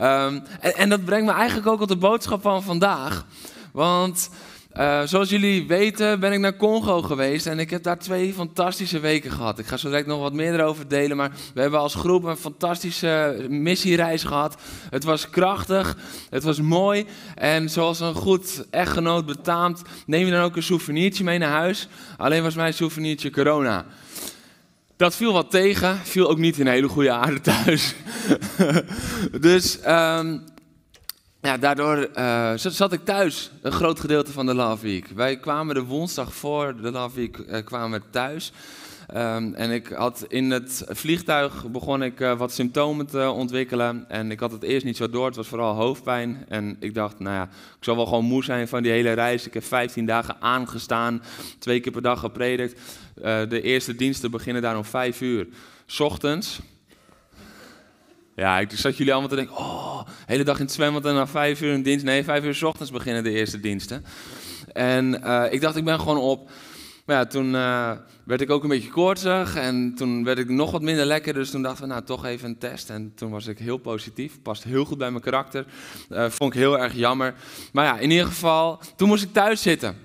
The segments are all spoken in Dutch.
Um, en, en, dat brengt me eigenlijk ook op de boodschap van vandaag. Want uh, zoals jullie weten ben ik naar Congo geweest en ik heb daar twee fantastische weken gehad. Ik ga zo direct nog wat meer erover delen, maar we hebben als groep een fantastische missiereis gehad. Het was krachtig, het was mooi en zoals een goed echtgenoot betaamt, neem je dan ook een souvenirtje mee naar huis. Alleen was mijn souvenirtje corona. Dat viel wat tegen, viel ook niet in hele goede aarde thuis. dus um, ja, daardoor uh, zat ik thuis een groot gedeelte van de Love Week. Wij kwamen de woensdag voor de Love Week uh, kwamen thuis. Um, en ik had in het vliegtuig begon ik uh, wat symptomen te ontwikkelen. En ik had het eerst niet zo door, het was vooral hoofdpijn. En ik dacht, nou ja, ik zal wel gewoon moe zijn van die hele reis. Ik heb 15 dagen aangestaan, twee keer per dag gepredikt. Uh, de eerste diensten beginnen daar om 5 uur. S ochtends. Ja, ik zat jullie allemaal te denken, oh, hele dag in het zwembad en na 5 uur een dienst. Nee, 5 uur s ochtends beginnen de eerste diensten. En uh, ik dacht, ik ben gewoon op. Maar ja, toen uh, werd ik ook een beetje koortsig en toen werd ik nog wat minder lekker. Dus toen dachten we, nou toch even een test. En toen was ik heel positief, past heel goed bij mijn karakter. Uh, vond ik heel erg jammer. Maar ja, in ieder geval, toen moest ik thuis zitten.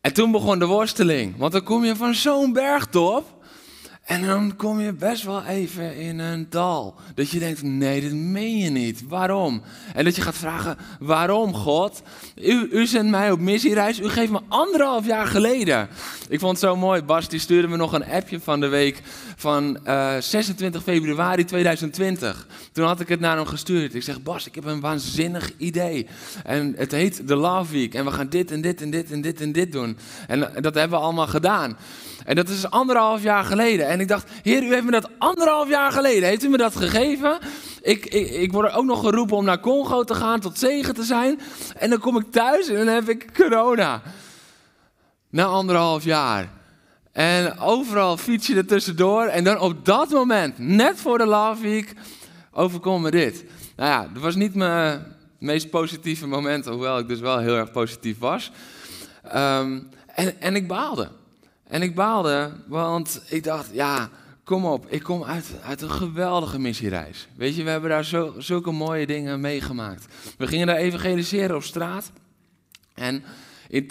En toen begon de worsteling. Want dan kom je van zo'n bergtop. En dan kom je best wel even in een dal. Dat je denkt, nee, dit meen je niet. Waarom? En dat je gaat vragen, waarom God? U, u zendt mij op missiereis. U geeft me anderhalf jaar geleden. Ik vond het zo mooi. Bas die stuurde me nog een appje van de week van uh, 26 februari 2020. Toen had ik het naar hem gestuurd. Ik zeg, Bas, ik heb een waanzinnig idee. En het heet The Love Week. En we gaan dit en dit en dit en dit en dit doen. En dat hebben we allemaal gedaan. En dat is anderhalf jaar geleden. En ik dacht, Heer, u heeft me dat anderhalf jaar geleden, heeft u me dat gegeven? Ik, ik, ik word ook nog geroepen om naar Congo te gaan, tot zegen te zijn. En dan kom ik thuis en dan heb ik corona. Na anderhalf jaar. En overal fiets je er tussendoor. En dan op dat moment, net voor de Love Week, dit. Nou ja, dat was niet mijn meest positieve moment, hoewel ik dus wel heel erg positief was. Um, en, en ik baalde. En ik baalde, want ik dacht, ja, kom op, ik kom uit, uit een geweldige missiereis. Weet je, we hebben daar zo, zulke mooie dingen meegemaakt. We gingen daar evangeliseren op straat. En in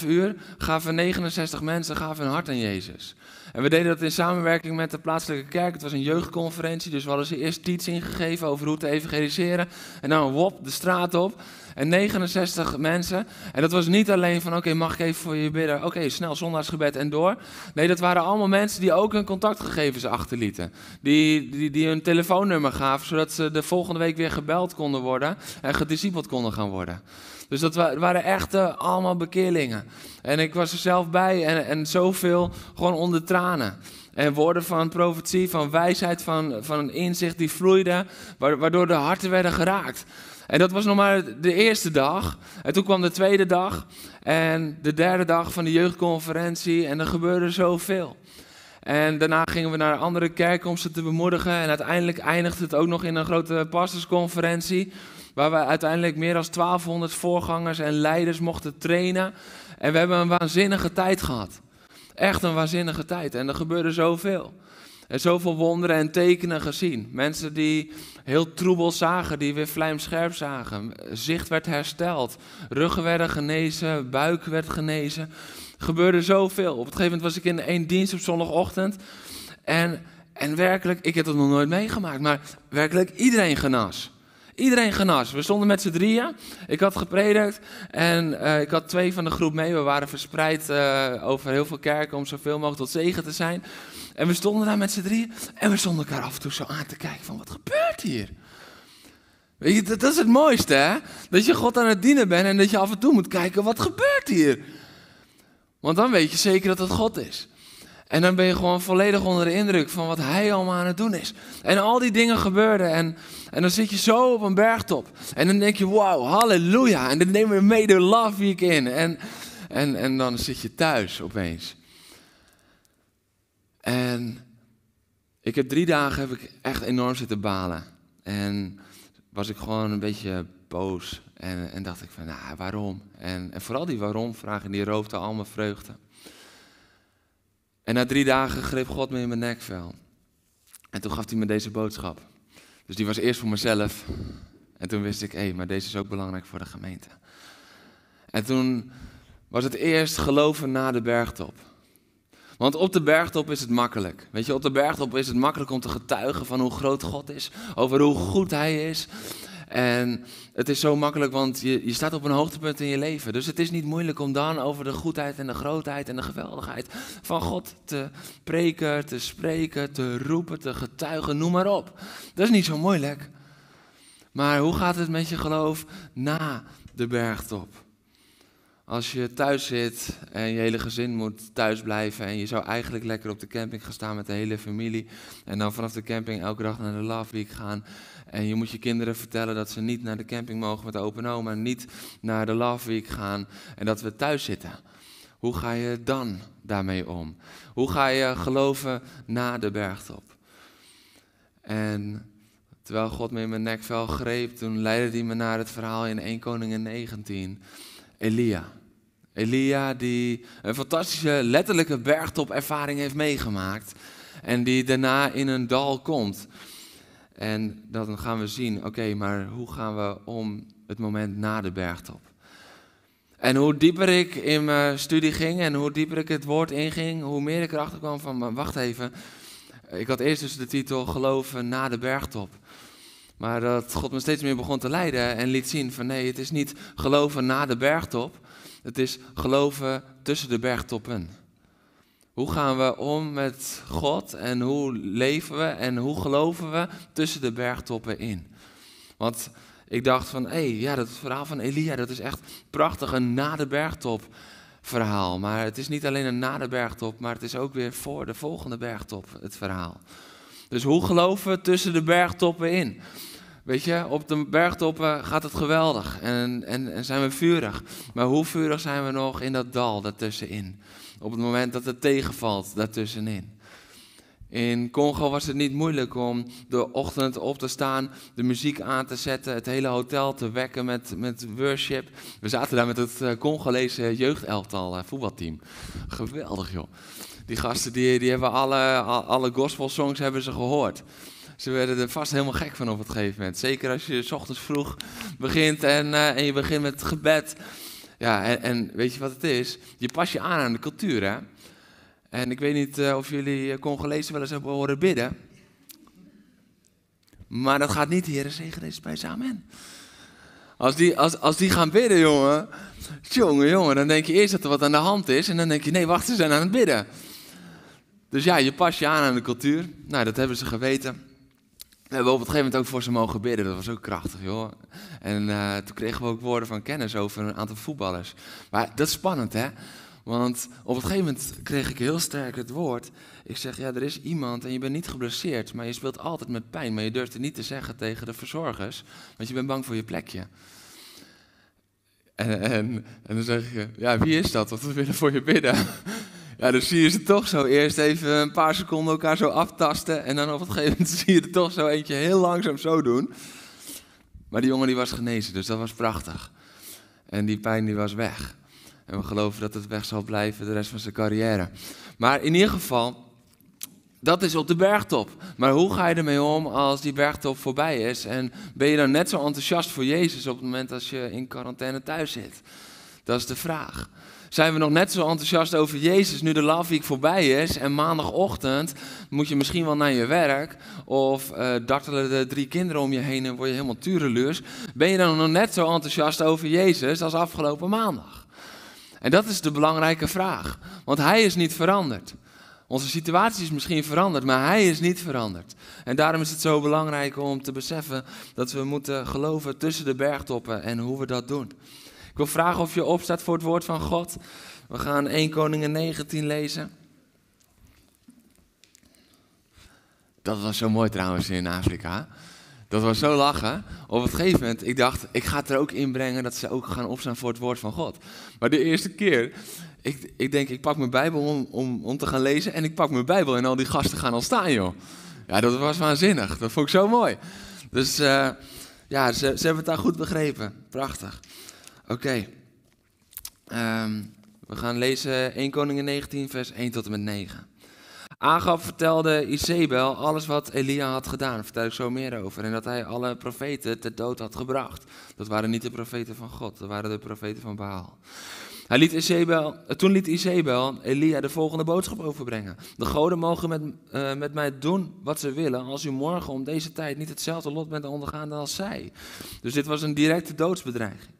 2,5 uur gaven 69 mensen gaven hun hart aan Jezus. En we deden dat in samenwerking met de plaatselijke kerk. Het was een jeugdconferentie, dus we hadden ze eerst teaching gegeven over hoe te evangeliseren. En dan wop, de straat op. En 69 mensen. En dat was niet alleen van, oké, mag ik even voor je bidden? Oké, snel zondagsgebed en door. Nee, dat waren allemaal mensen die ook hun contactgegevens achterlieten. Die, die, die hun telefoonnummer gaven, zodat ze de volgende week weer gebeld konden worden en gediscipeld konden gaan worden. Dus dat waren echt allemaal bekeerlingen. En ik was er zelf bij en, en zoveel gewoon onder tranen. En woorden van profetie, van wijsheid, van, van een inzicht die vloeide, waardoor de harten werden geraakt. En dat was nog maar de eerste dag. En toen kwam de tweede dag en de derde dag van de jeugdconferentie en er gebeurde zoveel. En daarna gingen we naar andere kerken om ze te bemoedigen. En uiteindelijk eindigde het ook nog in een grote pastorsconferentie. Waar we uiteindelijk meer dan 1200 voorgangers en leiders mochten trainen. En we hebben een waanzinnige tijd gehad. Echt een waanzinnige tijd. En er gebeurde zoveel. En zoveel wonderen en tekenen gezien. Mensen die heel troebel zagen, die weer vlijmscherp zagen. Zicht werd hersteld. Ruggen werden genezen, buik werd genezen. Er gebeurde zoveel. Op een gegeven moment was ik in één dienst op zondagochtend. En, en werkelijk, ik heb het nog nooit meegemaakt, maar werkelijk iedereen genas. Iedereen genas. We stonden met z'n drieën. Ik had gepredikt en uh, ik had twee van de groep mee. We waren verspreid uh, over heel veel kerken om zoveel mogelijk tot zegen te zijn. En we stonden daar met z'n drieën en we stonden elkaar af en toe zo aan te kijken van wat gebeurt hier? Weet je, dat is het mooiste hè? Dat je God aan het dienen bent en dat je af en toe moet kijken wat gebeurt hier? Want dan weet je zeker dat het God is. En dan ben je gewoon volledig onder de indruk van wat hij allemaal aan het doen is. En al die dingen gebeurden. En, en dan zit je zo op een bergtop. En dan denk je, wauw, halleluja. En dan nemen we mee de Love Week in. En, en, en dan zit je thuis opeens. En ik heb drie dagen heb ik echt enorm zitten balen. En was ik gewoon een beetje boos. En, en dacht ik van, nou, waarom? En, vooral die waarom-vragen, die roofde al mijn vreugde. En na drie dagen greep God me in mijn nekvel. En toen gaf hij me deze boodschap. Dus die was eerst voor mezelf. En toen wist ik, hé, hey, maar deze is ook belangrijk voor de gemeente. En toen was het eerst geloven na de bergtop. Want op de bergtop is het makkelijk. Weet je, op de bergtop is het makkelijk om te getuigen van hoe groot God is, over hoe goed Hij is. En het is zo makkelijk, want je, je staat op een hoogtepunt in je leven. Dus het is niet moeilijk om dan over de goedheid en de grootheid en de geweldigheid van God te preken, te spreken, te roepen, te getuigen, noem maar op. Dat is niet zo moeilijk. Maar hoe gaat het met je geloof na de bergtop? Als je thuis zit en je hele gezin moet thuis blijven en je zou eigenlijk lekker op de camping gaan staan met de hele familie en dan vanaf de camping elke dag naar de Love Week gaan en je moet je kinderen vertellen dat ze niet naar de camping mogen met de open oma, niet naar de Love Week gaan en dat we thuis zitten. Hoe ga je dan daarmee om? Hoe ga je geloven na de bergtop? En terwijl God me in mijn nekvel greep, toen leidde hij me naar het verhaal in 1 Koningin 19. Elia. Elia die een fantastische letterlijke bergtopervaring heeft meegemaakt. En die daarna in een dal komt. En dan gaan we zien, oké, maar hoe gaan we om het moment na de bergtop? En hoe dieper ik in mijn studie ging en hoe dieper ik het woord inging, hoe meer ik erachter kwam van, wacht even. Ik had eerst dus de titel Geloven na de bergtop. Maar dat God me steeds meer begon te leiden en liet zien van nee, het is niet geloven na de bergtop. Het is geloven tussen de bergtoppen. Hoe gaan we om met God en hoe leven we en hoe geloven we tussen de bergtoppen in? Want ik dacht van, hé, ja, dat verhaal van Elia, dat is echt prachtig, een na de bergtop verhaal. Maar het is niet alleen een na de bergtop, maar het is ook weer voor de volgende bergtop het verhaal. Dus hoe geloven we tussen de bergtoppen in? Weet je, op de bergtoppen gaat het geweldig en, en, en, zijn we vurig. Maar hoe vurig zijn we nog in dat dal daartussenin? Op het moment dat het tegenvalt daartussenin. In Congo was het niet moeilijk om de ochtend op te staan, de muziek aan te zetten, het hele hotel te wekken met, met worship. We zaten daar met het eh, Congolese jeugdelftal uh, voetbalteam. Geweldig joh. Die gasten die, die hebben alle, alle gospelsongs hebben ze gehoord. Ze werden er vast helemaal gek van op het gegeven moment. Zeker als je s ochtends vroeg begint en, uh, en je begint met gebed. Ja, en, en, weet je wat het is? Je pas je aan aan de cultuur, hè? En ik weet niet uh, of jullie Congolezen wel eens hebben horen bidden. Maar dat gaat niet, Heer, zegen deze bij amen. Als die, als, als die gaan bidden, jongen. Jongen, jongen, dan denk je eerst dat er wat aan de hand is. En dan denk je, nee, wacht, ze zijn aan het bidden. Dus ja, je pas je aan aan de cultuur. Nou, dat hebben ze geweten. We hebben op het gegeven moment ook voor ze mogen bidden. Dat was ook krachtig, joh. En uh, toen kregen we ook woorden van kennis over een aantal voetballers. Maar dat is spannend, hè? Want op het gegeven moment kreeg ik heel sterk het woord. Ik zeg, ja, er is iemand en je bent niet geblesseerd, maar je speelt altijd met pijn. Maar je durft het niet te zeggen tegen de verzorgers, want je bent bang voor je plekje. En, en, dan zeg je, ja, wie is dat? Want we willen voor je bidden. Ja, dan zie je ze toch zo eerst even een paar seconden elkaar zo aftasten. En dan op het gegeven moment zie je er toch zo eentje heel langzaam zo doen. Maar die jongen die was genezen, dus dat was prachtig. En die pijn die was weg. En we geloven dat het weg zal blijven de rest van zijn carrière. Maar in ieder geval, dat is op de bergtop. Maar hoe ga je ermee om als die bergtop voorbij is? En ben je dan net zo enthousiast voor Jezus op het moment als je in quarantaine thuis zit? Dat is de vraag. Zijn we nog net zo enthousiast over Jezus nu de Love Week voorbij is en maandagochtend moet je misschien wel naar je werk of uh, dartelen de drie kinderen om je heen en word je helemaal tureluurs. Ben je dan nog net zo enthousiast over Jezus als afgelopen maandag? En dat is de belangrijke vraag, want Hij is niet veranderd. Onze situatie is misschien veranderd, maar Hij is niet veranderd. En daarom is het zo belangrijk om te beseffen dat we moeten geloven tussen de bergtoppen en hoe we dat doen. Ik wil vragen of je opstaat voor het woord van God. We gaan 1 Koningen 19 lezen. Dat was zo mooi trouwens in Afrika. Dat was zo lachen. Op een gegeven moment, ik dacht, ik ga het er ook inbrengen dat ze ook gaan opstaan voor het woord van God. Maar de eerste keer, ik, ik denk, ik pak mijn Bijbel om, om, om te gaan lezen en ik pak mijn Bijbel en al die gasten gaan al staan, joh. Ja, dat was waanzinnig. Dat vond ik zo mooi. Dus uh, ja, ze, ze hebben het daar goed begrepen. Prachtig. Oké. Um, we gaan lezen 1 Koningen 19, vers 1 tot en met 9. Agab vertelde Isabel alles wat Elia had gedaan. Daar vertel ik zo meer over. En dat hij alle profeten ter dood had gebracht. Dat waren niet de profeten van God, dat waren de profeten van Baal. Hij liet Isabel, toen liet Isabel Elia de volgende boodschap overbrengen. De goden mogen met, uh, met mij doen wat ze willen als u morgen om deze tijd niet hetzelfde lot bent ondergaan als zij. Dus dit was een directe doodsbedreiging.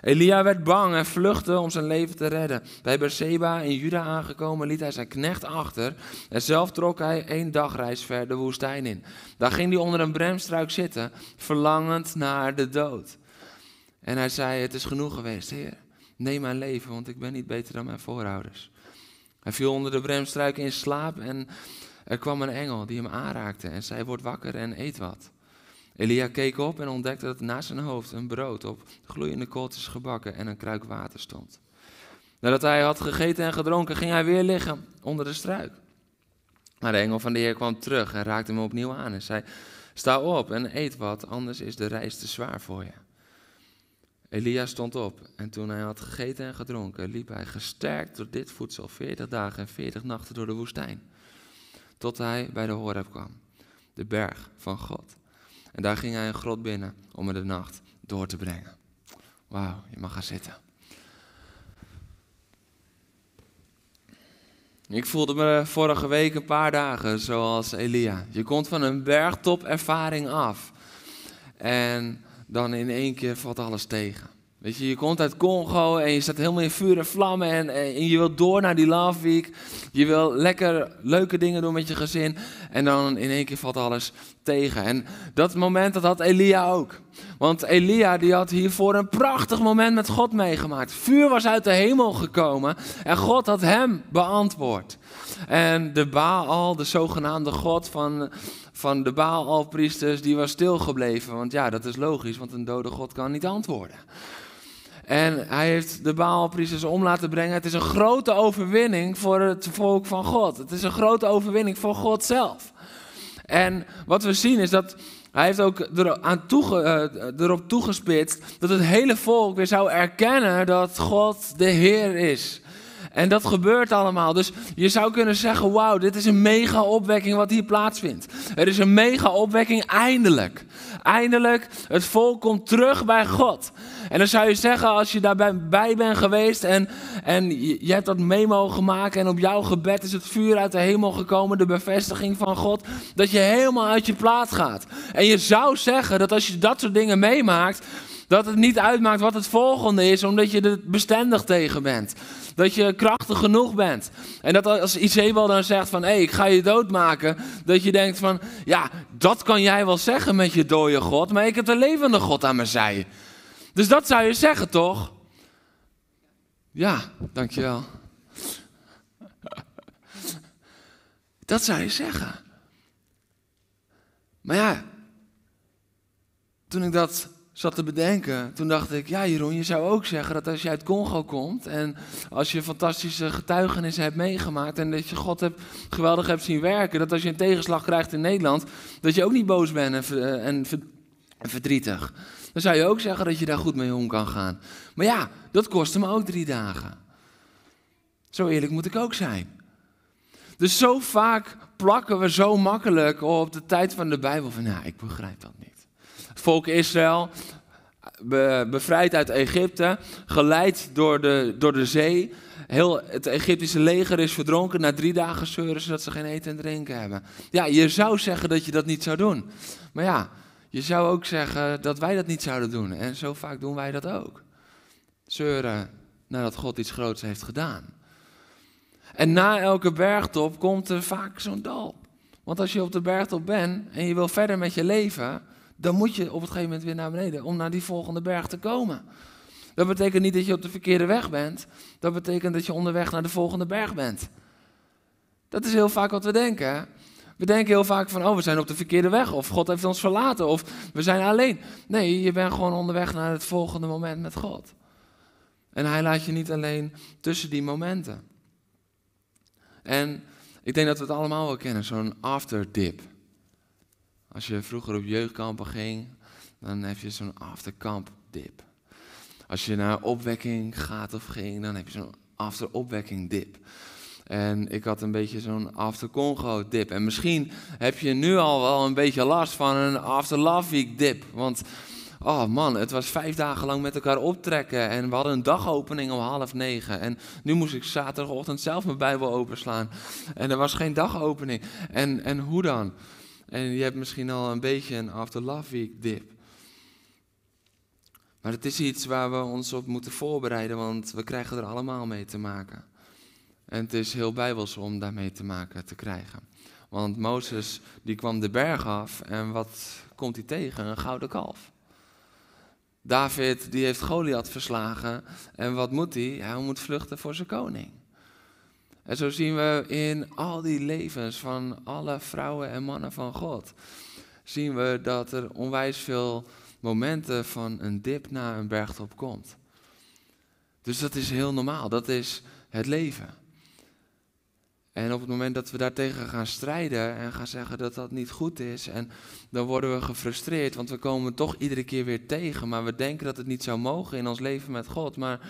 Elia werd bang en vluchtte om zijn leven te redden. Bij Beersheba in Juda aangekomen liet hij zijn knecht achter en zelf trok hij één dagreis ver de woestijn in. Daar ging hij onder een bremstruik zitten, verlangend naar de dood. En hij zei, het is genoeg geweest, Heer. Neem mijn leven, want ik ben niet beter dan mijn voorouders. Hij viel onder de bremstruik in slaap en er kwam een engel die hem aanraakte en zei, word wakker en eet wat. Elia keek op en ontdekte dat naast zijn hoofd een brood op gloeiende kooltjes gebakken en een kruik water stond. Nadat hij had gegeten en gedronken, ging hij weer liggen onder de struik. Maar de engel van de Heer kwam terug en raakte hem opnieuw aan en zei: Sta op en eet wat, anders is de reis te zwaar voor je. Elia stond op en toen hij had gegeten en gedronken, liep hij gesterkt door dit voedsel 40 dagen en 40 nachten door de woestijn. Tot hij bij de Horeb kwam, de berg van God. En daar ging hij een grot binnen om er de nacht door te brengen. Wauw, je mag gaan zitten. Ik voelde me vorige week een paar dagen zoals Elia. Je komt van een bergtop ervaring af. En dan in één keer valt alles tegen. Weet je, je komt uit Congo en je staat helemaal in vuur en vlammen en, en, je wilt door naar die Love Week. Je wil lekker leuke dingen doen met je gezin en dan in één keer valt alles tegen. En dat moment, dat had Elia ook. Want Elia die had hiervoor een prachtig moment met God meegemaakt. Vuur was uit de hemel gekomen en God had hem beantwoord. En de Baal, de zogenaamde God van, van de Baal-priesters, die was stilgebleven. Want ja, dat is logisch, want een dode God kan niet antwoorden. En hij heeft de Baalpriesters om laten brengen. Het is een grote overwinning voor het volk van God. Het is een grote overwinning voor God zelf. En wat we zien is dat hij heeft ook uh, erop toegespitst dat het hele volk weer zou erkennen dat God de Heer is. En dat gebeurt allemaal. Dus je zou kunnen zeggen: wauw, dit is een mega opwekking wat hier plaatsvindt. Er is een mega opwekking eindelijk. Eindelijk, het volk komt terug bij God. En dan zou je zeggen, als je daarbij bent geweest en, en je hebt dat mee mogen maken en op jouw gebed is het vuur uit de hemel gekomen, de bevestiging van God, dat je helemaal uit je plaat gaat. En je zou zeggen dat als je dat soort dingen meemaakt, dat het niet uitmaakt wat het volgende is, omdat je er bestendig tegen bent. Dat je krachtig genoeg bent. En dat als Isabel dan zegt van, hé, hey, ik ga je doodmaken. Dat je denkt van, ja, dat kan jij wel zeggen met je dode God, maar ik heb de levende God aan mijn zij. Dus dat zou je zeggen, toch? Ja, dankjewel. Dat zou je zeggen. Maar ja, toen ik dat zat te bedenken, toen dacht ik, ja Jeroen, je zou ook zeggen dat als je uit Congo komt en als je fantastische getuigenissen hebt meegemaakt en dat je God hebt, geweldig hebt zien werken, dat als je een tegenslag krijgt in Nederland, dat je ook niet boos bent en, en verdrietig. Dan zou je ook zeggen dat je daar goed mee om kan gaan. Maar ja, dat kostte me ook drie dagen. Zo eerlijk moet ik ook zijn. Dus zo vaak plakken we zo makkelijk op de tijd van de Bijbel van, ja, ik begrijp dat niet. Het volk Israël, bevrijd uit Egypte, geleid door de, door de zee. Heel het Egyptische leger is verdronken na drie dagen zeuren zodat ze geen eten en drinken hebben. Ja, je zou zeggen dat je dat niet zou doen. Maar ja, je zou ook zeggen dat wij dat niet zouden doen. En zo vaak doen wij dat ook. Zeuren nadat God iets groots heeft gedaan. En na elke bergtop komt er vaak zo'n dal. Want als je op de bergtop bent en je wil verder met je leven, dan moet je op het gegeven moment weer naar beneden om naar die volgende berg te komen. Dat betekent niet dat je op de verkeerde weg bent. Dat betekent dat je onderweg naar de volgende berg bent. Dat is heel vaak wat we denken. We denken heel vaak van, oh, we zijn op de verkeerde weg, of God heeft ons verlaten, of we zijn alleen. Nee, je bent gewoon onderweg naar het volgende moment met God. En hij laat je niet alleen tussen die momenten. En ik denk dat we het allemaal wel kennen, zo'n afterdip. Als je vroeger op jeugdkampen ging, dan heb je zo'n afterkamp dip. Als je naar opwekking gaat of ging, dan heb je zo'n afteropwekking dip. En ik had een beetje zo'n after Congo dip. En misschien heb je nu al wel een beetje last van een after Love Week dip. Want, oh man, het was vijf dagen lang met elkaar optrekken. En we hadden een dagopening om half negen. En nu moest ik zaterdagochtend zelf mijn Bijbel openslaan. En er was geen dagopening. En, en hoe dan? En je hebt misschien al een beetje een after Love Week dip. Maar het is iets waar we ons op moeten voorbereiden, want we krijgen er allemaal mee te maken. En het is heel bijbels om daarmee te maken te krijgen. Want Mozes die kwam de berg af en wat komt hij tegen? Een gouden kalf. David die heeft Goliath verslagen en wat moet hij? Hij moet vluchten voor zijn koning. En zo zien we in al die levens van alle vrouwen en mannen van God, zien we dat er onwijs veel momenten van een dip naar een bergtop komt. Dus dat is heel normaal, dat is het leven. En op het moment dat we daartegen gaan strijden en gaan zeggen dat dat niet goed is, en dan worden we gefrustreerd, want we komen toch iedere keer weer tegen, maar we denken dat het niet zou mogen in ons leven met God. Maar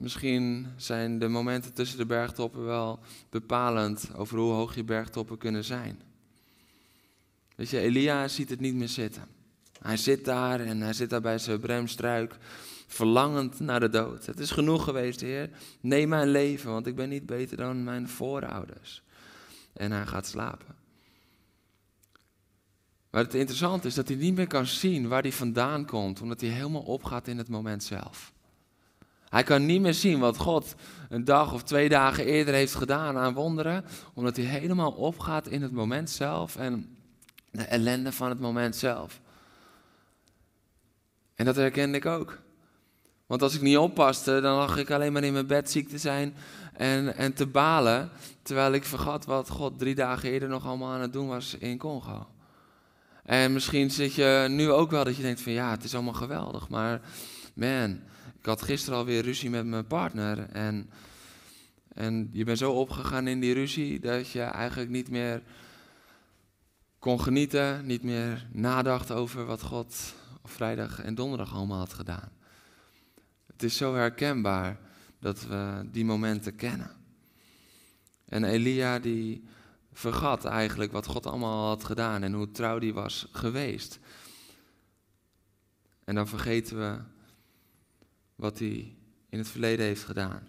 misschien zijn de momenten tussen de bergtoppen wel bepalend over hoe hoog je bergtoppen kunnen zijn. Weet je, Elia ziet het niet meer zitten. Hij zit daar en hij zit daar bij zijn bremstruik, verlangend naar de dood. Het is genoeg geweest, Heer. Neem mijn leven, want ik ben niet beter dan mijn voorouders. En hij gaat slapen. Maar het interessante is dat hij niet meer kan zien waar hij vandaan komt, omdat hij helemaal opgaat in het moment zelf. Hij kan niet meer zien wat God een dag of twee dagen eerder heeft gedaan aan wonderen, omdat hij helemaal opgaat in het moment zelf en de ellende van het moment zelf. En dat herkende ik ook. Want als ik niet oppaste, dan lag ik alleen maar in mijn bed ziek te zijn en, en te balen. Terwijl ik vergat wat God drie dagen eerder nog allemaal aan het doen was in Congo. En misschien zit je nu ook wel dat je denkt van ja, het is allemaal geweldig. Maar man, ik had gisteren alweer ruzie met mijn partner. En, en je bent zo opgegaan in die ruzie dat je eigenlijk niet meer kon genieten. Niet meer nadacht over wat God vrijdag en donderdag allemaal had gedaan. Het is zo herkenbaar dat we die momenten kennen. En Elia die vergat eigenlijk wat God allemaal had gedaan en hoe trouw die was geweest. En dan vergeten we wat hij in het verleden heeft gedaan.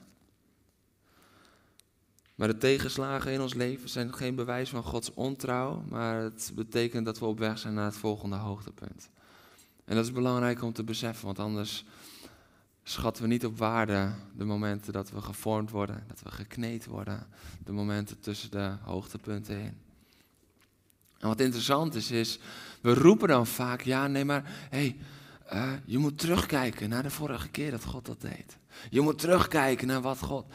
Maar de tegenslagen in ons leven zijn geen bewijs van Gods ontrouw, maar het betekent dat we op weg zijn naar het volgende hoogtepunt. En dat is belangrijk om te beseffen, want anders schatten we niet op waarde de momenten dat we gevormd worden, dat we gekneed worden, de momenten tussen de hoogtepunten in. En wat interessant is, is, we roepen dan vaak, ja nee maar, hey, je moet terugkijken naar de vorige keer dat God dat deed. Je moet terugkijken naar wat God.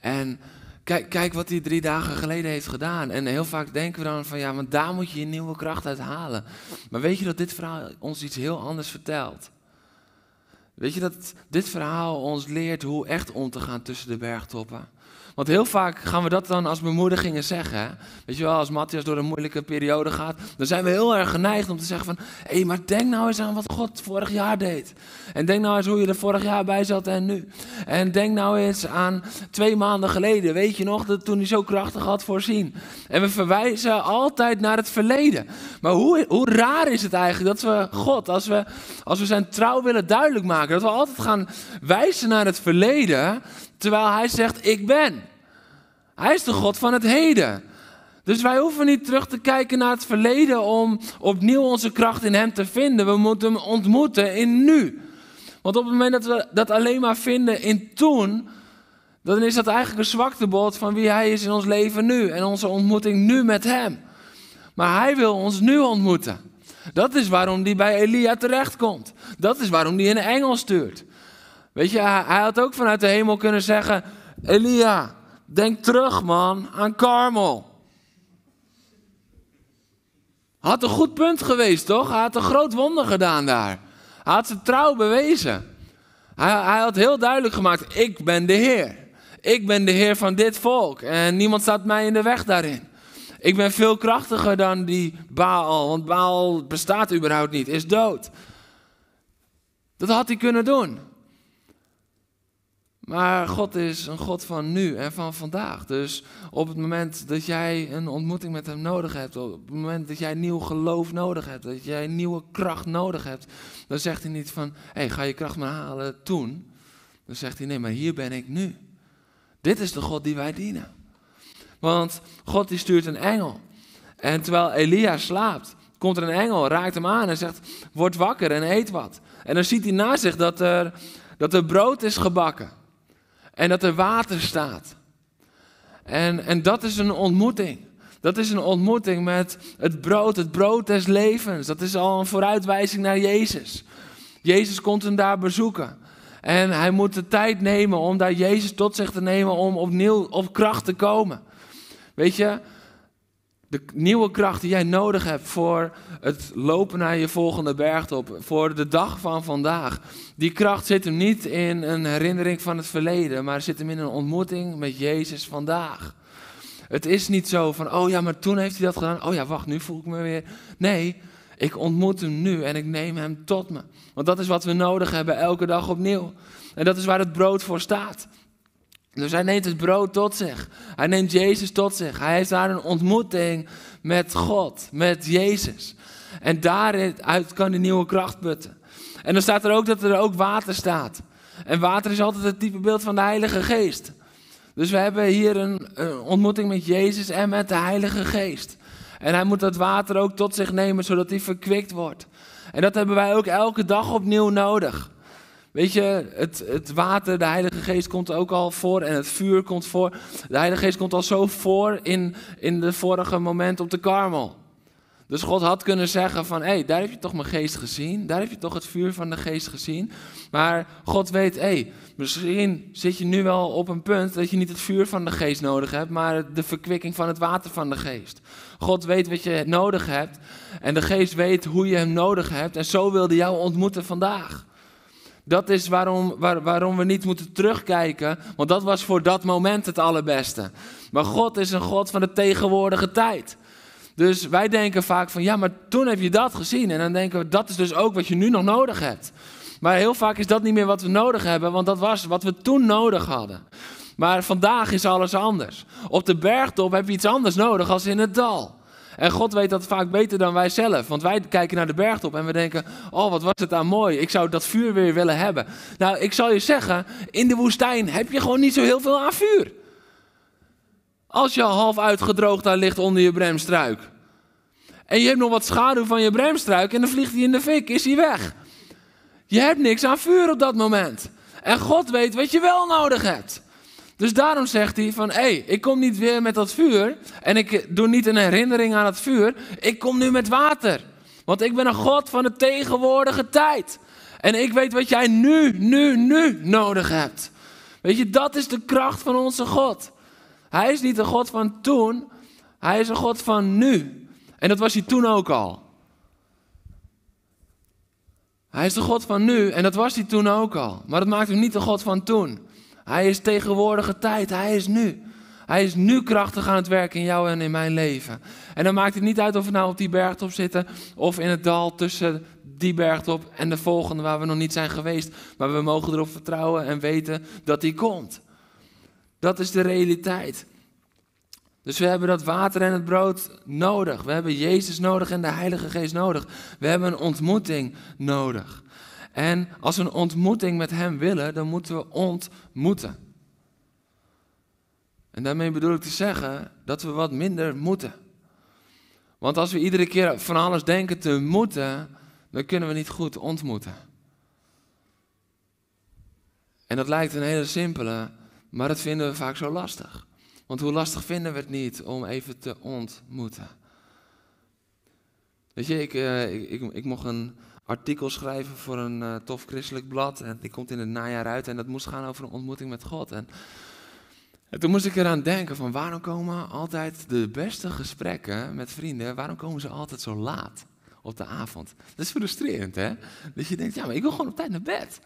En Kijk, kijk wat hij drie dagen geleden heeft gedaan. En heel vaak denken we dan van ja, maar daar moet je je nieuwe kracht uit halen. Maar weet je dat dit verhaal ons iets heel anders vertelt? Weet je dat dit verhaal ons leert hoe echt om te gaan tussen de bergtoppen? Want heel vaak gaan we dat dan als bemoedigingen zeggen. Weet je wel, als Matthias door een moeilijke periode gaat, dan zijn we heel erg geneigd om te zeggen van, hé, hey, maar denk nou eens aan wat God vorig jaar deed. En denk nou eens hoe je er vorig jaar bij zat en nu. En denk nou eens aan twee maanden geleden, weet je nog, dat toen hij zo krachtig had voorzien. En we verwijzen altijd naar het verleden. Maar hoe, hoe raar is het eigenlijk dat we God, als we, als we zijn trouw willen duidelijk maken, dat we altijd gaan wijzen naar het verleden, terwijl hij zegt, ik ben. Hij is de God van het heden. Dus wij hoeven niet terug te kijken naar het verleden om opnieuw onze kracht in Hem te vinden. We moeten Hem ontmoeten in nu. Want op het moment dat we dat alleen maar vinden in toen, dan is dat eigenlijk een zwaktebod van wie Hij is in ons leven nu en onze ontmoeting nu met Hem. Maar Hij wil ons nu ontmoeten. Dat is waarom hij bij Elia terechtkomt. Dat is waarom hij een engel stuurt. Weet je, hij had ook vanuit de hemel kunnen zeggen: Elia, denk terug man aan Karmel. Had een goed punt geweest, toch? Hij had een groot wonder gedaan daar. Hij had zijn trouw bewezen. Hij, hij had heel duidelijk gemaakt: ik ben de Heer. Ik ben de Heer van dit volk. En niemand staat mij in de weg daarin. Ik ben veel krachtiger dan die Baal, want Baal bestaat überhaupt niet, is dood. Dat had hij kunnen doen. Maar God is een God van nu en van vandaag. Dus op het moment dat jij een ontmoeting met Hem nodig hebt, op het moment dat jij nieuw geloof nodig hebt, dat jij nieuwe kracht nodig hebt, dan zegt hij niet van, hé, hey, ga je kracht maar halen toen. Dan zegt hij, nee, maar hier ben ik nu. Dit is de God die wij dienen. Want God die stuurt een engel. En terwijl Elia slaapt, komt er een engel, raakt hem aan en zegt, word wakker en eet wat. En dan ziet hij naast zich dat er, dat er brood is gebakken. En dat er water staat. En, en dat is een ontmoeting. Dat is een ontmoeting met het brood, het brood des levens. Dat is al een vooruitwijzing naar Jezus. Jezus komt hem daar bezoeken. En hij moet de tijd nemen om daar Jezus tot zich te nemen om opnieuw op kracht te komen. Weet je, de nieuwe kracht die jij nodig hebt voor het lopen naar je volgende bergtop, voor de dag van vandaag. Die kracht zit hem niet in een herinnering van het verleden, maar zit hem in een ontmoeting met Jezus vandaag. Het is niet zo van, oh ja, maar toen heeft hij dat gedaan. Oh ja, wacht, nu voel ik me weer. Nee, ik ontmoet hem nu en ik neem hem tot me. Want dat is wat we nodig hebben elke dag opnieuw. En dat is waar het brood voor staat. Dus hij neemt het brood tot zich. Hij neemt Jezus tot zich. Hij heeft daar een ontmoeting met God, met Jezus. En daaruit kan hij nieuwe kracht putten. En dan staat er ook dat er ook water staat. En water is altijd het type beeld van de Heilige Geest. Dus we hebben hier een, een ontmoeting met Jezus en met de Heilige Geest. En hij moet dat water ook tot zich nemen, zodat hij verkwikt wordt. En dat hebben wij ook elke dag opnieuw nodig. Weet je, het, het water, de Heilige Geest komt ook al voor en het vuur komt voor. De Heilige Geest komt al zo voor in, in de vorige moment op de karmel. Dus God had kunnen zeggen van, hé, hey, daar heb je toch mijn geest gezien. Daar heb je toch het vuur van de geest gezien. Maar God weet, hé, hey, misschien zit je nu wel op een punt dat je niet het vuur van de geest nodig hebt, maar de verkwikking van het water van de geest. God weet wat je nodig hebt en de geest weet hoe je hem nodig hebt en zo wilde jou ontmoeten vandaag. Dat is waarom, waar, waarom we niet moeten terugkijken, want dat was voor dat moment het allerbeste. Maar God is een God van de tegenwoordige tijd. Dus wij denken vaak van ja, maar toen heb je dat gezien. En dan denken we dat is dus ook wat je nu nog nodig hebt. Maar heel vaak is dat niet meer wat we nodig hebben, want dat was wat we toen nodig hadden. Maar vandaag is alles anders. Op de bergtop heb je iets anders nodig als in het dal. En God weet dat vaak beter dan wij zelf. Want wij kijken naar de bergtop en we denken: Oh, wat was het daar mooi. Ik zou dat vuur weer willen hebben. Nou, ik zal je zeggen: in de woestijn heb je gewoon niet zo heel veel aan vuur. Als je half uitgedroogd daar ligt onder je bremstruik. En je hebt nog wat schaduw van je bremstruik en dan vliegt hij in de fik, is hij weg. Je hebt niks aan vuur op dat moment. En God weet wat je wel nodig hebt. Dus daarom zegt hij van, hé, hey, ik kom niet weer met dat vuur en ik doe niet een herinnering aan het vuur. Ik kom nu met water. Want ik ben een God van de tegenwoordige tijd. En ik weet wat jij nu, nu, nu nodig hebt. Weet je, dat is de kracht van onze God. Hij is niet een God van toen, hij is een God van nu. En dat was hij toen ook al. Hij is de God van nu en dat was hij toen ook al. Maar dat maakt hem niet de God van toen. Hij is tegenwoordige tijd, hij is nu. Hij is nu krachtig aan het werken in jou en in mijn leven. En dan maakt het niet uit of we nou op die bergtop zitten of in het dal tussen die bergtop en de volgende waar we nog niet zijn geweest. Maar we mogen erop vertrouwen en weten dat die komt. Dat is de realiteit. Dus we hebben dat water en het brood nodig. We hebben Jezus nodig en de Heilige Geest nodig. We hebben een ontmoeting nodig. En als we een ontmoeting met Hem willen, dan moeten we ontmoeten. En daarmee bedoel ik te zeggen dat we wat minder moeten. Want als we iedere keer van alles denken te moeten, dan kunnen we niet goed ontmoeten. En dat lijkt een hele simpele, maar dat vinden we vaak zo lastig. Want hoe lastig vinden we het niet om even te ontmoeten? Weet je, ik, uh, ik, ik, ik, mocht een artikel schrijven voor een uh, tof christelijk blad. En die komt in het najaar uit. En dat moest gaan over een ontmoeting met God. En En toen moest ik eraan denken van waarom komen altijd de beste gesprekken met vrienden, waarom komen ze altijd zo laat op de avond? Dat is frustrerend hè? Dat je denkt, ja maar ik wil gewoon op tijd naar bed.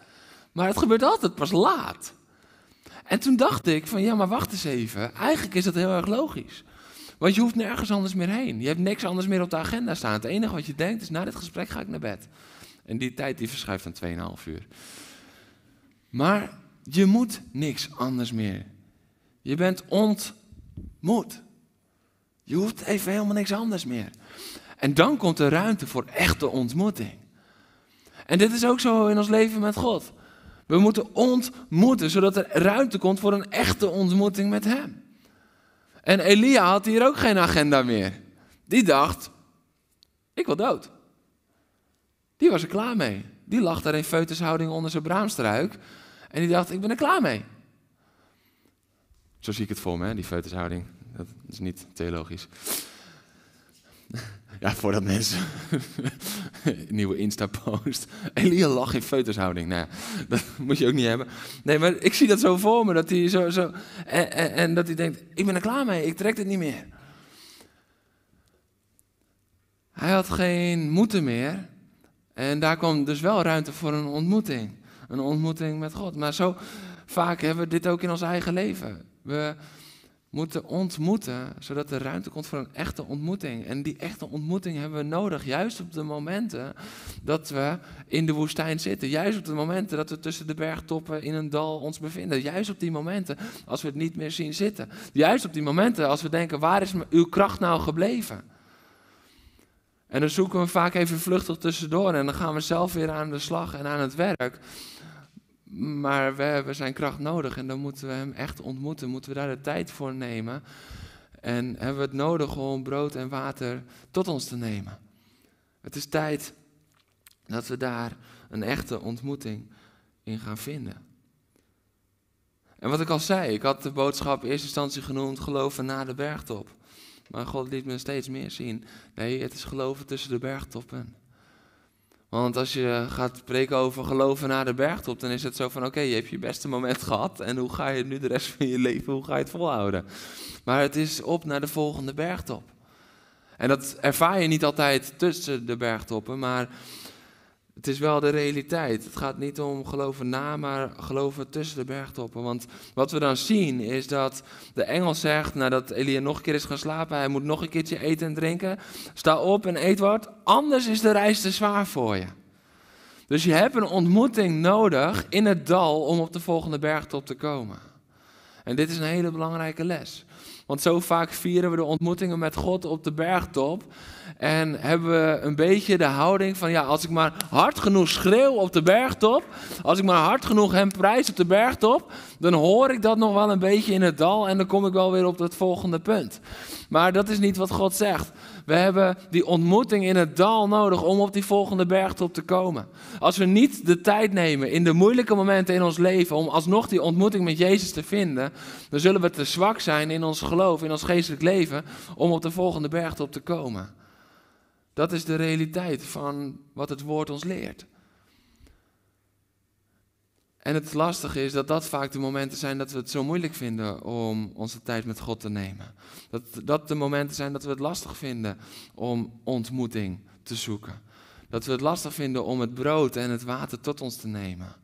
Maar het gebeurt altijd pas laat. En toen dacht ik van ja maar wacht eens even, eigenlijk is dat heel erg logisch. Want je hoeft nergens anders meer heen. Je hebt niks anders meer op de agenda staan. Het enige wat je denkt is na dit gesprek ga ik naar bed. En die tijd die verschuift dan 2,5 uur. Maar je moet niks anders meer. Je bent ontmoet. Je hoeft even helemaal niks anders meer. En dan komt er ruimte voor echte ontmoeting. En dit is ook zo in ons leven met God. We moeten ontmoeten, zodat er ruimte komt voor een echte ontmoeting met Hem. En Elia had hier ook geen agenda meer. Die dacht, ik wil dood. Die was er klaar mee. Die lag daar in feutushouding onder zijn braamstruik. En die dacht, ik ben er klaar mee. Zo zie ik het voor me, die feutushouding. Dat is niet theologisch. Ja, voordat mensen. nieuwe Insta-post. Elia lag in feutushouding. Nou ja, dat moet je ook niet hebben. Nee, maar ik zie dat zo voor me. Dat hij zo. zo en, en, en dat hij denkt: ik ben er klaar mee, ik trek het niet meer. Hij had geen moeten meer. En daar kwam dus wel ruimte voor een ontmoeting. Een ontmoeting met God. Maar zo vaak hebben we dit ook in ons eigen leven. We moeten ontmoeten, zodat er ruimte komt voor een echte ontmoeting. En die echte ontmoeting hebben we nodig, juist op de momenten dat we in de woestijn zitten. Juist op de momenten dat we tussen de bergtoppen in een dal ons bevinden. Juist op die momenten als we het niet meer zien zitten. Juist op die momenten als we denken, waar is uw kracht nou gebleven? En dan zoeken we vaak even vluchtig tussendoor en dan gaan we zelf weer aan de slag en aan het werk. Maar we hebben zijn kracht nodig en dan moeten we hem echt ontmoeten. Moeten we daar de tijd voor nemen. En hebben we het nodig om brood en water tot ons te nemen. Het is tijd dat we daar een echte ontmoeting in gaan vinden. En wat ik al zei, ik had de boodschap in eerste instantie genoemd geloven na de bergtop. Maar God liet me steeds meer zien. Nee, het is geloven tussen de bergtoppen. Want als je gaat spreken over geloven na de bergtop, dan is het zo van: oké, je hebt je beste moment gehad. En hoe ga je nu de rest van je leven, hoe ga je het volhouden? Maar het is op naar de volgende bergtop. En dat ervaar je niet altijd tussen de bergtoppen, maar het is wel de realiteit. Het gaat niet om geloven na, maar geloven tussen de bergtoppen. Want wat we dan zien is dat de engel zegt, nadat Elia nog een keer is gaan slapen, hij moet nog een keertje eten en drinken. Sta op en eet wat, anders is de reis te zwaar voor je. Dus je hebt een ontmoeting nodig in het dal om op de volgende bergtop te komen. En dit is een hele belangrijke les. Want zo vaak vieren we de ontmoetingen met God op de bergtop. En hebben we een beetje de houding van, ja, als ik maar hard genoeg schreeuw op de bergtop, als ik maar hard genoeg hem prijs op de bergtop, dan hoor ik dat nog wel een beetje in het dal en dan kom ik wel weer op het volgende punt. Maar dat is niet wat God zegt. We hebben die ontmoeting in het dal nodig om op die volgende bergtop te komen. Als we niet de tijd nemen in de moeilijke momenten in ons leven om alsnog die ontmoeting met Jezus te vinden, dan zullen we te zwak zijn in ons geloof, in ons geestelijk leven, om op de volgende bergtop te komen. Dat is de realiteit van wat het woord ons leert. En het lastige is dat dat vaak de momenten zijn dat we het zo moeilijk vinden om onze tijd met God te nemen. Dat dat de momenten zijn dat we het lastig vinden om ontmoeting te zoeken. Dat we het lastig vinden om het brood en het water tot ons te nemen.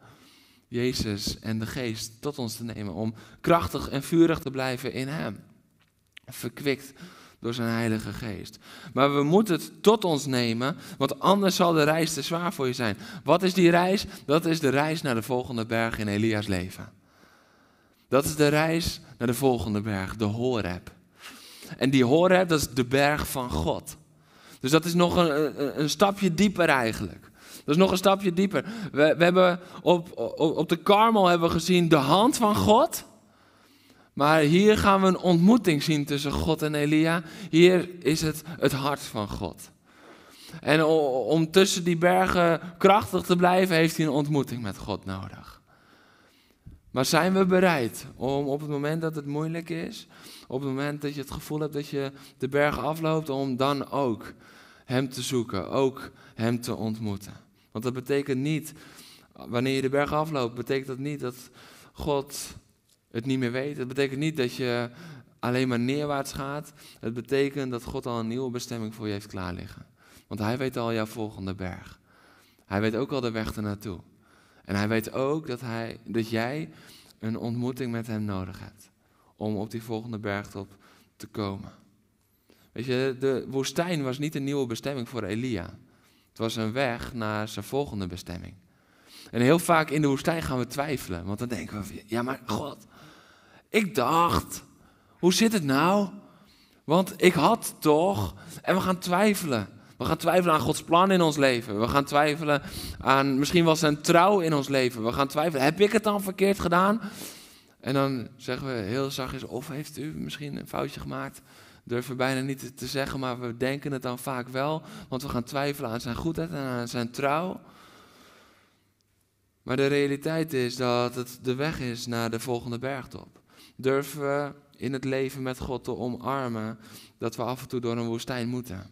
Jezus en de geest tot ons te nemen. Om krachtig en vurig te blijven in Hem. Verkwikt door zijn Heilige Geest. Maar we moeten het tot ons nemen, want anders zal de reis te zwaar voor je zijn. Wat is die reis? Dat is de reis naar de volgende berg in Elia's leven. Dat is de reis naar de volgende berg, de Horeb. En die Horeb, dat is de berg van God. Dus dat is nog een, een, stapje dieper eigenlijk. Dat is nog een stapje dieper. We, we hebben op, op, op de Karmel hebben we gezien de hand van God. Maar hier gaan we een ontmoeting zien tussen God en Elia. Hier is het het hart van God. En om tussen die bergen krachtig te blijven, heeft hij een ontmoeting met God nodig. Maar zijn we bereid om op het moment dat het moeilijk is, op het moment dat je het gevoel hebt dat je de berg afloopt, om dan ook Hem te zoeken, ook Hem te ontmoeten? Want dat betekent niet, wanneer je de berg afloopt, betekent dat niet dat God het niet meer weet. Het betekent niet dat je alleen maar neerwaarts gaat. Het betekent dat God al een nieuwe bestemming voor je heeft klaar liggen. Want hij weet al jouw volgende berg. Hij weet ook al de weg ernaartoe. En hij weet ook dat, hij, dat jij een ontmoeting met hem nodig hebt. Om op die volgende bergtop te komen. Weet je, de woestijn was niet een nieuwe bestemming voor Elia. Het was een weg naar zijn volgende bestemming. En heel vaak in de woestijn gaan we twijfelen. Want dan denken we, ja maar God, ik dacht, hoe zit het nou? Want ik had toch, en we gaan twijfelen. We gaan twijfelen aan Gods plan in ons leven. We gaan twijfelen aan misschien wel zijn trouw in ons leven. We gaan twijfelen, heb ik het dan verkeerd gedaan? En dan zeggen we heel zachtjes, of heeft u misschien een foutje gemaakt? Durven bijna niet te zeggen, maar we denken het dan vaak wel. Want we gaan twijfelen aan zijn goedheid en aan zijn trouw. Maar de realiteit is dat het de weg is naar de volgende bergtop. Durven we in het leven met God te omarmen dat we af en toe door een woestijn moeten?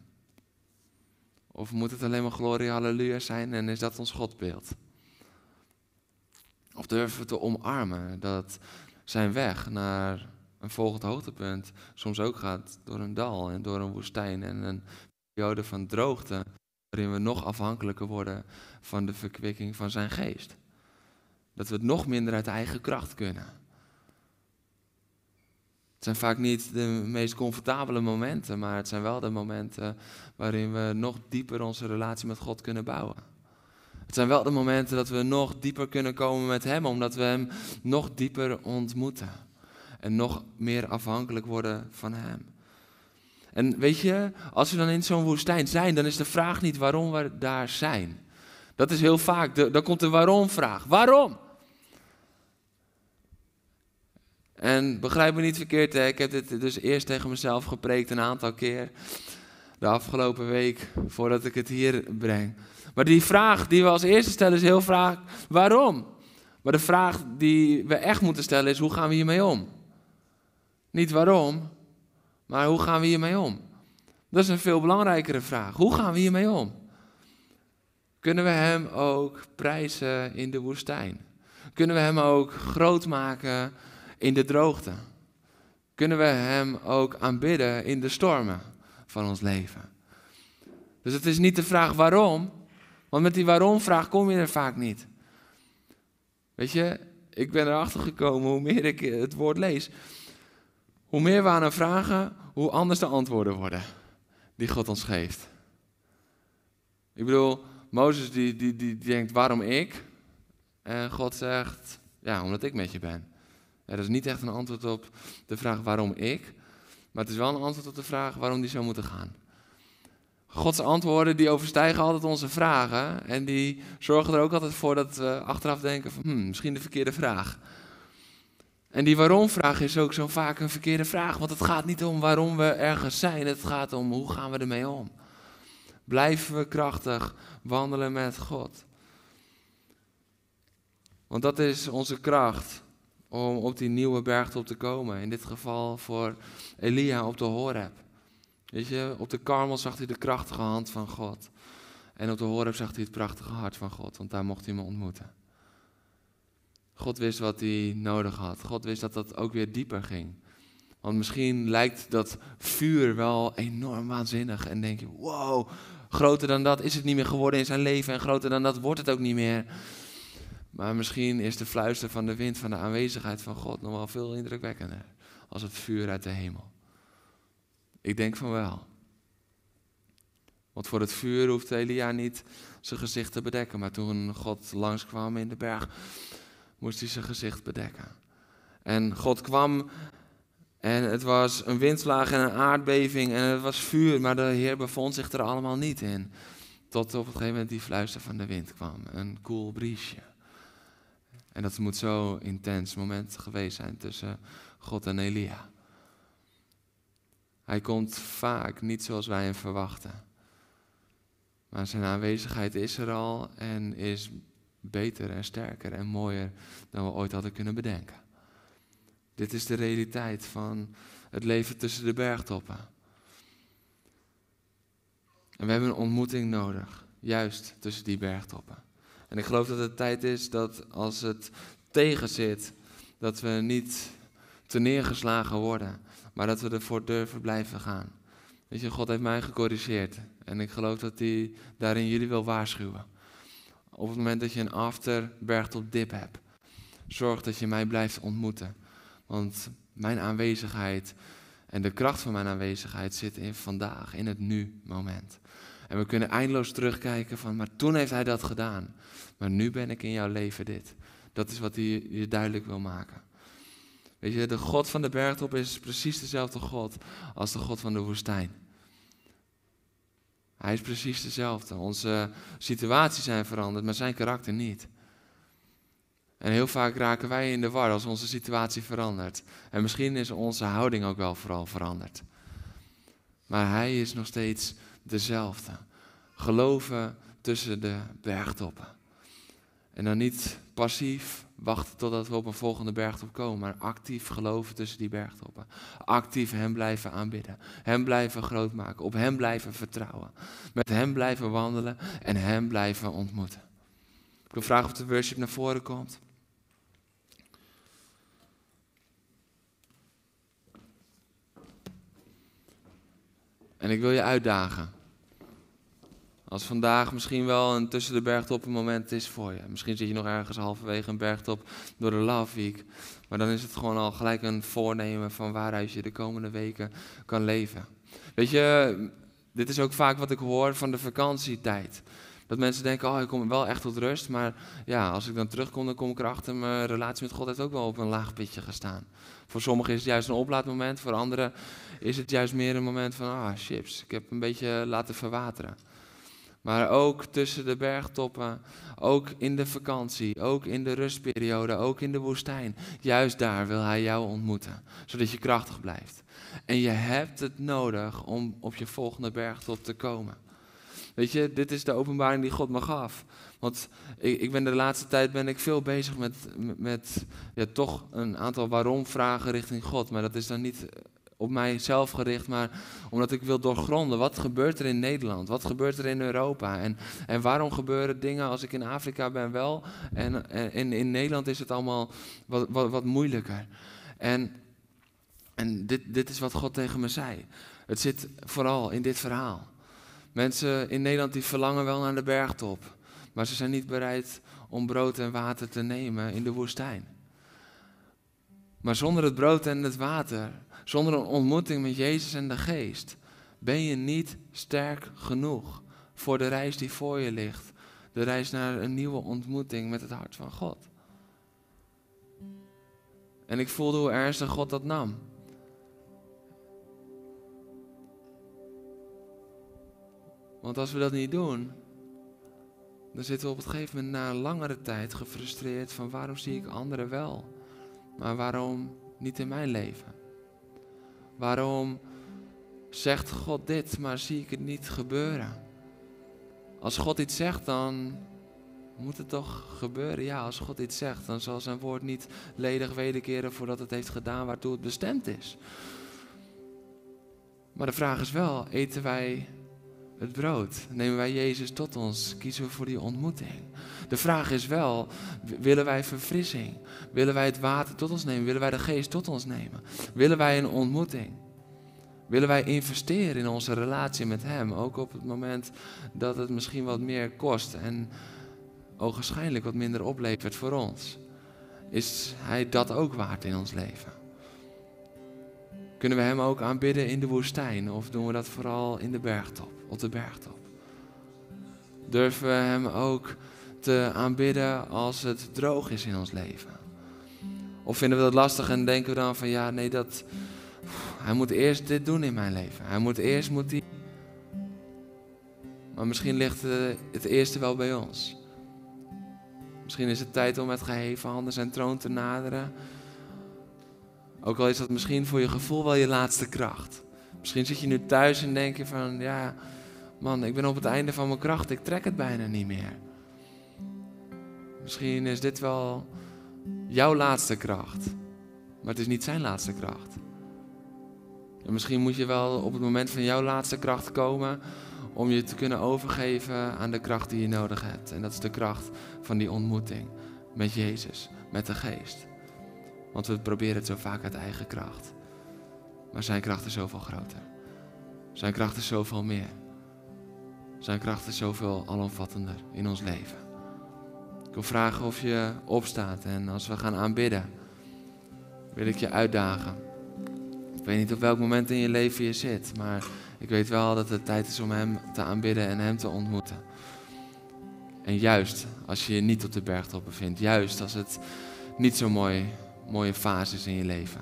Of moet het alleen maar glorie, halleluja zijn en is dat ons Godbeeld? Of durven we te omarmen dat zijn weg naar een volgend hoogtepunt soms ook gaat door een dal en door een woestijn en een periode van droogte, waarin we nog afhankelijker worden van de verkwikking van zijn geest. Dat we het nog minder uit eigen kracht kunnen. Het zijn vaak niet de meest comfortabele momenten, maar het zijn wel de momenten waarin we nog dieper onze relatie met God kunnen bouwen. Het zijn wel de momenten dat we nog dieper kunnen komen met Hem, omdat we Hem nog dieper ontmoeten. En nog meer afhankelijk worden van Hem. En weet je, als we dan in zo'n woestijn zijn, dan is de vraag niet waarom we daar zijn. Dat is heel vaak, de, dan komt de waarom-vraag. Waarom? En begrijp me niet verkeerd, hè? ik heb dit dus eerst tegen mezelf gepreekt een aantal keer. De afgelopen week, voordat ik het hier breng. Maar die vraag die we als eerste stellen is heel vaak, waarom? Maar de vraag die we echt moeten stellen is, hoe gaan we hiermee om? Niet waarom, maar hoe gaan we hiermee om? Dat is een veel belangrijkere vraag. Hoe gaan we hiermee om? Kunnen we Hem ook prijzen in de woestijn? Kunnen we Hem ook groot maken in de droogte? Kunnen we Hem ook aanbidden in de stormen van ons leven? Dus het is niet de vraag waarom, want met die waarom-vraag kom je er vaak niet. Weet je, ik ben erachter gekomen hoe meer ik het woord lees. Hoe meer we aan hem vragen, hoe anders de antwoorden worden die God ons geeft. Ik bedoel, Mozes die, die, die, denkt, waarom ik? En God zegt, ja, omdat ik met je ben. Er is niet echt een antwoord op de vraag waarom ik, maar het is wel een antwoord op de vraag waarom die zou moeten gaan. Gods antwoorden die overstijgen altijd onze vragen en die zorgen er ook altijd voor dat we achteraf denken van hmm, misschien de verkeerde vraag. En die waarom-vraag is ook zo vaak een verkeerde vraag, want het gaat niet om waarom we ergens zijn, het gaat om hoe gaan we ermee om. Blijven we krachtig wandelen met God? Want dat is onze kracht om op die nieuwe bergtop te komen. In dit geval voor Elia op de Horeb. Weet je, op de Karmel zag hij de krachtige hand van God. En op de Horeb zag hij het prachtige hart van God, want daar mocht hij me ontmoeten. God wist wat hij nodig had. God wist dat dat ook weer dieper ging. Want misschien lijkt dat vuur wel enorm waanzinnig. En denk je, wow, groter dan dat is het niet meer geworden in zijn leven. En groter dan dat wordt het ook niet meer. Maar misschien is de fluister van de wind van de aanwezigheid van God nog wel veel indrukwekkender. Als het vuur uit de hemel. Ik denk van wel. Want voor het vuur hoeft Elia niet zijn gezicht te bedekken. Maar toen God langskwam in de berg, moest hij zijn gezicht bedekken. En God kwam en het was een windvlaag en een aardbeving en het was vuur, maar de Heer bevond zich er allemaal niet in. Tot op een gegeven moment die fluister van de wind kwam, een koel briesje. En dat moet zo intens moment geweest zijn tussen God en Elia. Hij komt vaak niet zoals wij hem verwachten. Maar zijn aanwezigheid is er al en is beter en sterker en mooier dan we ooit hadden kunnen bedenken. Dit is de realiteit van het leven tussen de bergtoppen. En we hebben een ontmoeting nodig, juist tussen die bergtoppen. En ik geloof dat het tijd is dat als het tegen zit, dat we niet te neergeslagen worden, maar dat we ervoor durven blijven gaan. Weet je, God heeft mij gecorrigeerd en ik geloof dat hij daarin jullie wil waarschuwen. Op het moment dat je een after bergtop dip hebt, zorg dat je mij blijft ontmoeten. Want mijn aanwezigheid en de kracht van mijn aanwezigheid zit in vandaag, in het nu-moment. En we kunnen eindeloos terugkijken van, maar toen heeft hij dat gedaan. Maar nu ben ik in jouw leven dit. Dat is wat hij je duidelijk wil maken. Weet je, de God van de bergtop is precies dezelfde God als de God van de woestijn. Hij is precies dezelfde. Onze situaties zijn veranderd, maar zijn karakter niet. En heel vaak raken wij in de war als onze situatie verandert. En misschien is onze houding ook wel vooral veranderd. Maar hij is nog steeds dezelfde. Geloven tussen de bergtoppen. En dan niet passief wachten totdat we op een volgende bergtop komen, maar actief geloven tussen die bergtoppen. Actief Hem blijven aanbidden, Hem blijven groot maken, op Hem blijven vertrouwen. Met Hem blijven wandelen en Hem blijven ontmoeten. Ik wil vragen of de worship naar voren komt. En ik wil je uitdagen. Als vandaag misschien wel een tussen de bergtoppen moment is voor je. Misschien zit je nog ergens halverwege een bergtop door de Love Week. Maar dan is het gewoon al gelijk een voornemen van waaruit je de komende weken kan leven. Weet je, dit is ook vaak wat ik hoor van de vakantietijd. Dat mensen denken, oh, ik kom wel echt tot rust. Maar ja, als ik dan terugkom, dan kom ik erachter. Mijn relatie met God heeft ook wel op een laag pitje gestaan. Voor sommigen is het juist een oplaadmoment. Voor anderen is het juist meer een moment van, ah, chips, ik heb een beetje laten verwateren. Maar ook tussen de bergtoppen, ook in de vakantie, ook in de rustperiode, ook in de woestijn. Juist daar wil hij jou ontmoeten, zodat je krachtig blijft. En je hebt het nodig om op je volgende bergtop te komen. Weet je, dit is de openbaring die God me gaf. Want ik, ik ben de laatste tijd ben ik veel bezig met, met ja, toch een aantal waarom-vragen richting God. Maar dat is dan niet op mijzelf gericht, maar omdat ik wil doorgronden. Wat gebeurt er in Nederland? Wat gebeurt er in Europa? En, en waarom gebeuren dingen als ik in Afrika ben wel en, en in Nederland is het allemaal wat, wat, wat moeilijker? En, en dit, dit is wat God tegen me zei. Het zit vooral in dit verhaal. Mensen in Nederland die verlangen wel naar de bergtop, maar ze zijn niet bereid om brood en water te nemen in de woestijn. Maar zonder het brood en het water zonder een ontmoeting met Jezus en de Geest ben je niet sterk genoeg voor de reis die voor je ligt. De reis naar een nieuwe ontmoeting met het hart van God. En ik voelde hoe ernstig God dat nam. Want als we dat niet doen, dan zitten we op het gegeven moment na een langere tijd gefrustreerd van waarom zie ik anderen wel, maar waarom niet in mijn leven? Waarom zegt God dit, maar zie ik het niet gebeuren? Als God iets zegt, dan moet het toch gebeuren? Ja, als God iets zegt, dan zal zijn woord niet ledig wederkeren voordat het heeft gedaan waartoe het bestemd is. Maar de vraag is wel, eten wij het brood? Nemen wij Jezus tot ons? Kiezen we voor die ontmoeting? De vraag is wel, willen wij verfrissing? Willen wij het water tot ons nemen? Willen wij de geest tot ons nemen? Willen wij een ontmoeting? Willen wij investeren in onze relatie met Hem, ook op het moment dat het misschien wat meer kost en ogenschijnlijk wat minder oplevert voor ons? Is Hij dat ook waard in ons leven? Kunnen we Hem ook aanbidden in de woestijn of doen we dat vooral in de bergtop, op de bergtop? Durven we Hem ook te aanbidden als het droog is in ons leven? Of vinden we dat lastig en denken we dan van ja, nee, dat, hij moet eerst dit doen in mijn leven. Hij moet eerst moet die. Maar misschien ligt het eerste wel bij ons. Misschien is het tijd om met geheven handen zijn troon te naderen. Ook al is dat misschien voor je gevoel wel je laatste kracht. Misschien zit je nu thuis en denk je van, ja, man, ik ben op het einde van mijn kracht, ik trek het bijna niet meer. Misschien is dit wel jouw laatste kracht, maar het is niet zijn laatste kracht. En misschien moet je wel op het moment van jouw laatste kracht komen om je te kunnen overgeven aan de kracht die je nodig hebt. En dat is de kracht van die ontmoeting met Jezus, met de Geest. Want we proberen het zo vaak uit eigen kracht. Maar zijn kracht is zoveel groter. Zijn kracht is zoveel meer. Zijn kracht is zoveel alomvattender in ons leven. Ik wil vragen of je opstaat en als we gaan aanbidden, wil ik je uitdagen. Ik weet niet op welk moment in je leven je zit, maar ik weet wel dat het tijd is om Hem te aanbidden en Hem te ontmoeten. En juist als je je niet op de bergtop bevindt, juist als het niet zo'n mooi, mooie fase is in je leven,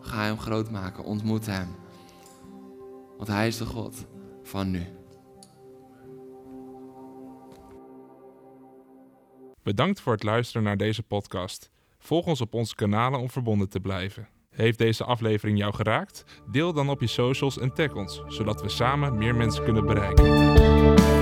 ga Hem groot maken, ontmoet Hem. Want Hij is de God van nu. Bedankt voor het luisteren naar deze podcast. Volg ons op onze kanalen om verbonden te blijven. Heeft deze aflevering jou geraakt? Deel dan op je socials en tag ons, zodat we samen meer mensen kunnen bereiken.